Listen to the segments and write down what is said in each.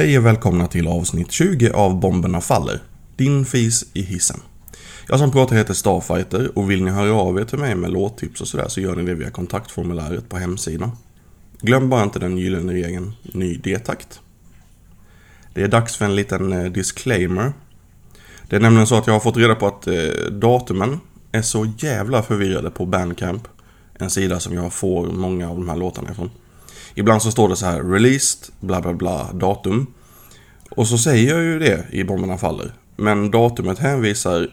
Hej och välkomna till avsnitt 20 av Bomberna Faller. Din fis i hissen. Jag som pratar heter Starfighter och vill ni höra av er till mig med låttips och sådär så gör ni det via kontaktformuläret på hemsidan. Glöm bara inte den gyllene regeln ny D-takt. Det är dags för en liten eh, disclaimer. Det är nämligen så att jag har fått reda på att eh, datumen är så jävla förvirrade på Bandcamp. En sida som jag får många av de här låtarna ifrån. Ibland så står det så här released, bla bla bla, datum. Och så säger jag ju det i Bomberna Faller. Men datumet hänvisar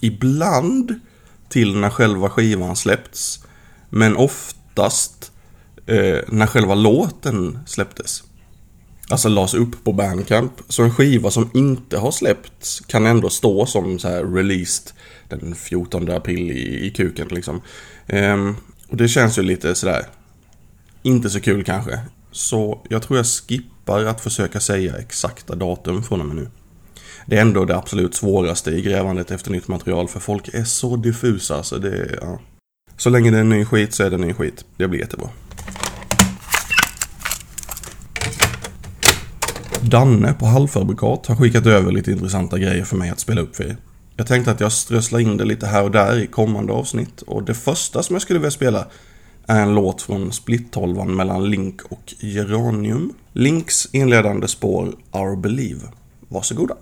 ibland till när själva skivan släppts. Men oftast eh, när själva låten släpptes. Alltså lades upp på Bandcamp. Så en skiva som inte har släppts kan ändå stå som så här released den 14 april i, i kuken liksom. Eh, och det känns ju lite sådär inte så kul kanske. Så jag tror jag skippar att försöka säga exakta datum från och med nu. Det är ändå det absolut svåraste i grävandet efter nytt material för folk är så diffusa så det, ja. Så länge det är ny skit så är det ny skit. Det blir jättebra. Danne på Halvfabrikat har skickat över lite intressanta grejer för mig att spela upp för er. Jag tänkte att jag strösslar in det lite här och där i kommande avsnitt och det första som jag skulle vilja spela är en låt från splittolvan mellan Link och Geranium. Links inledande spår Our Believe. Varsågoda.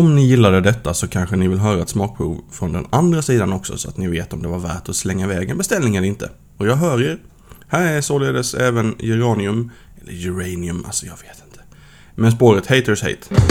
Om ni gillade detta så kanske ni vill höra ett smakprov från den andra sidan också så att ni vet om det var värt att slänga iväg en beställning eller inte. Och jag hör er. Här är således även Geranium, eller Uranium, alltså jag vet inte. Men spåret Haters Hate.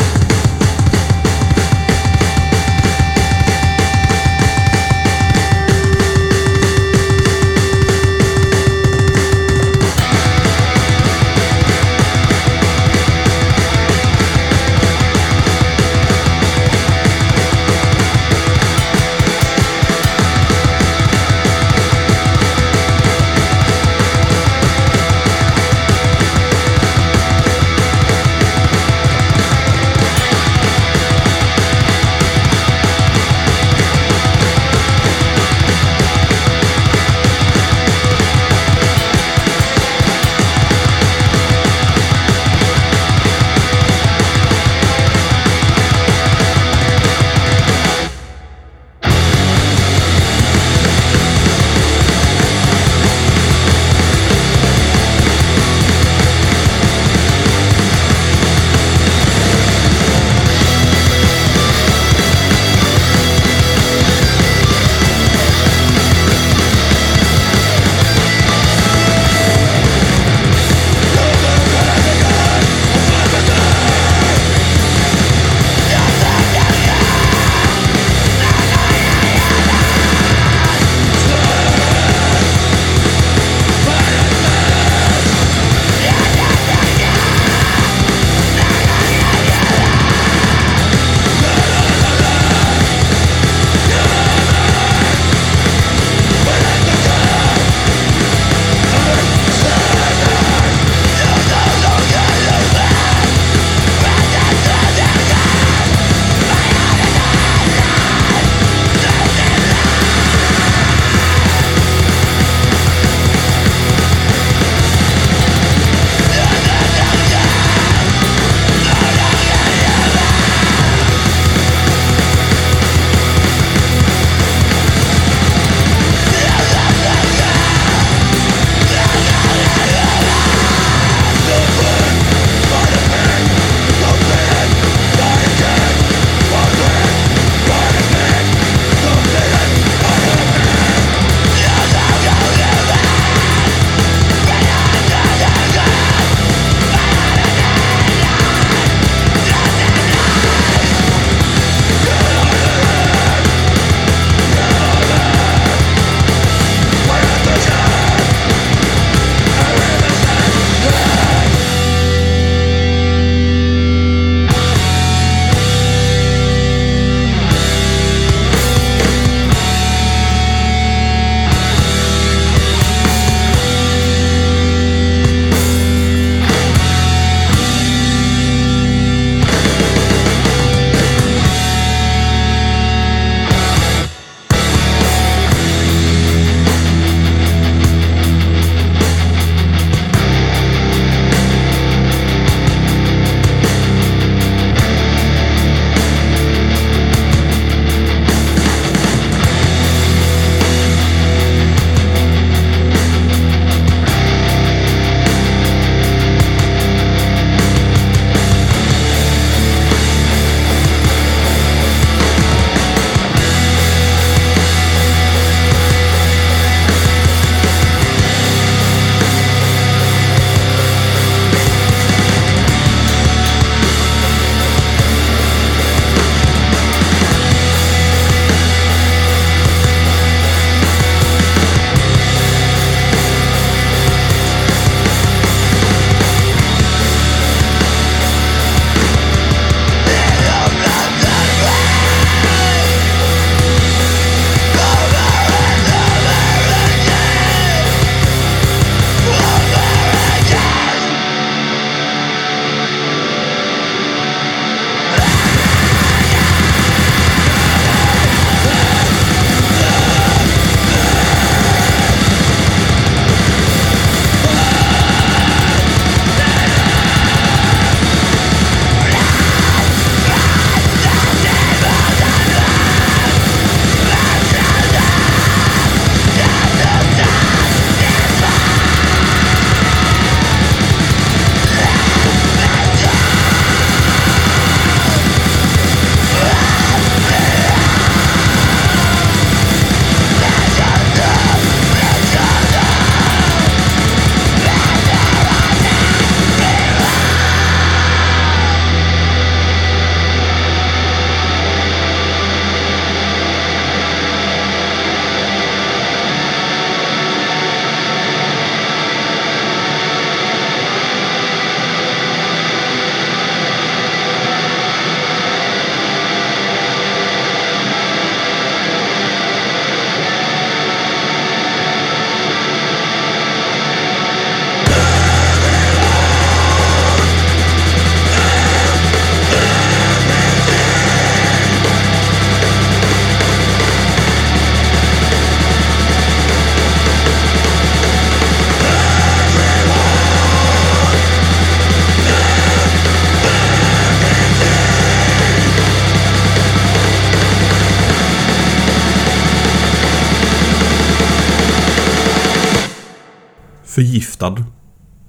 Förgiftad.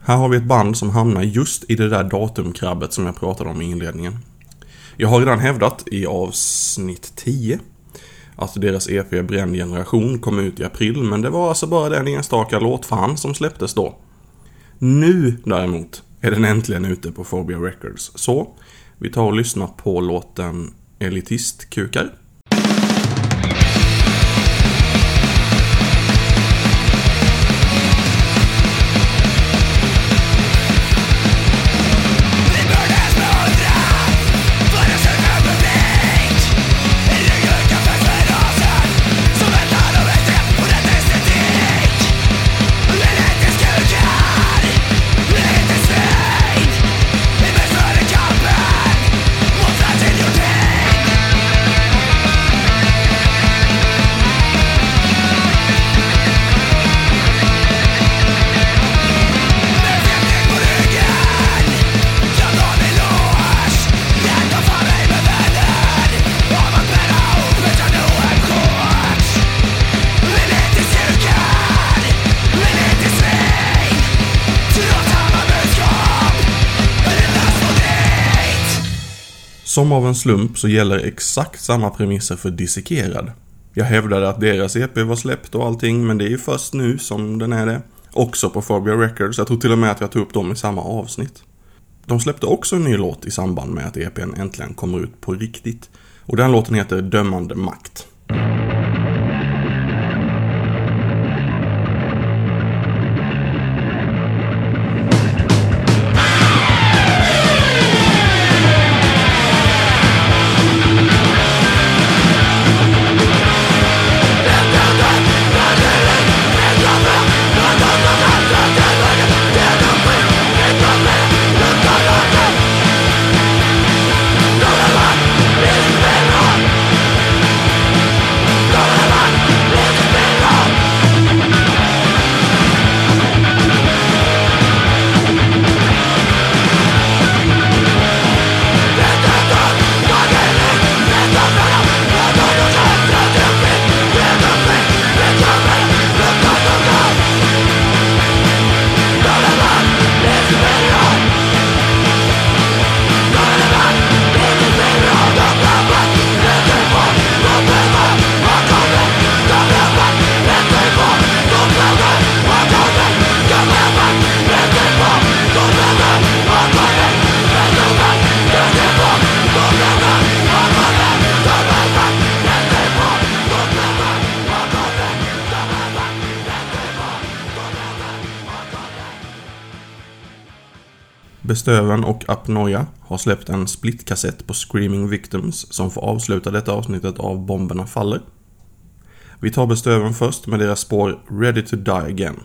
Här har vi ett band som hamnar just i det där datumkrabbet som jag pratade om i inledningen. Jag har redan hävdat i avsnitt 10 att deras EP Bränd generation kom ut i april, men det var alltså bara den enstaka låtfan som släpptes då. Nu däremot är den äntligen ute på Phobia Records. Så, vi tar och lyssnar på låten Elitistkukar. Som av en slump så gäller exakt samma premisser för Dissekerad. Jag hävdade att deras EP var släppt och allting, men det är ju först nu som den är det. Också på Phobia Records, jag tror till och med att jag tog upp dem i samma avsnitt. De släppte också en ny låt i samband med att EPn äntligen kommer ut på riktigt. Och den låten heter Dömande Makt. Bestöven och Apnoia har släppt en splitkassett på Screaming Victims som får avsluta detta avsnittet av Bomberna Faller. Vi tar Bestöven först med deras spår Ready to Die Again.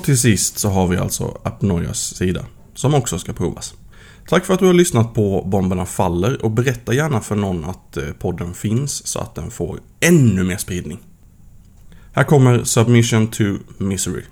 Och till sist så har vi alltså Apnoias sida, som också ska provas. Tack för att du har lyssnat på Bomberna Faller och berätta gärna för någon att eh, podden finns så att den får ännu mer spridning. Här kommer Submission to Misery.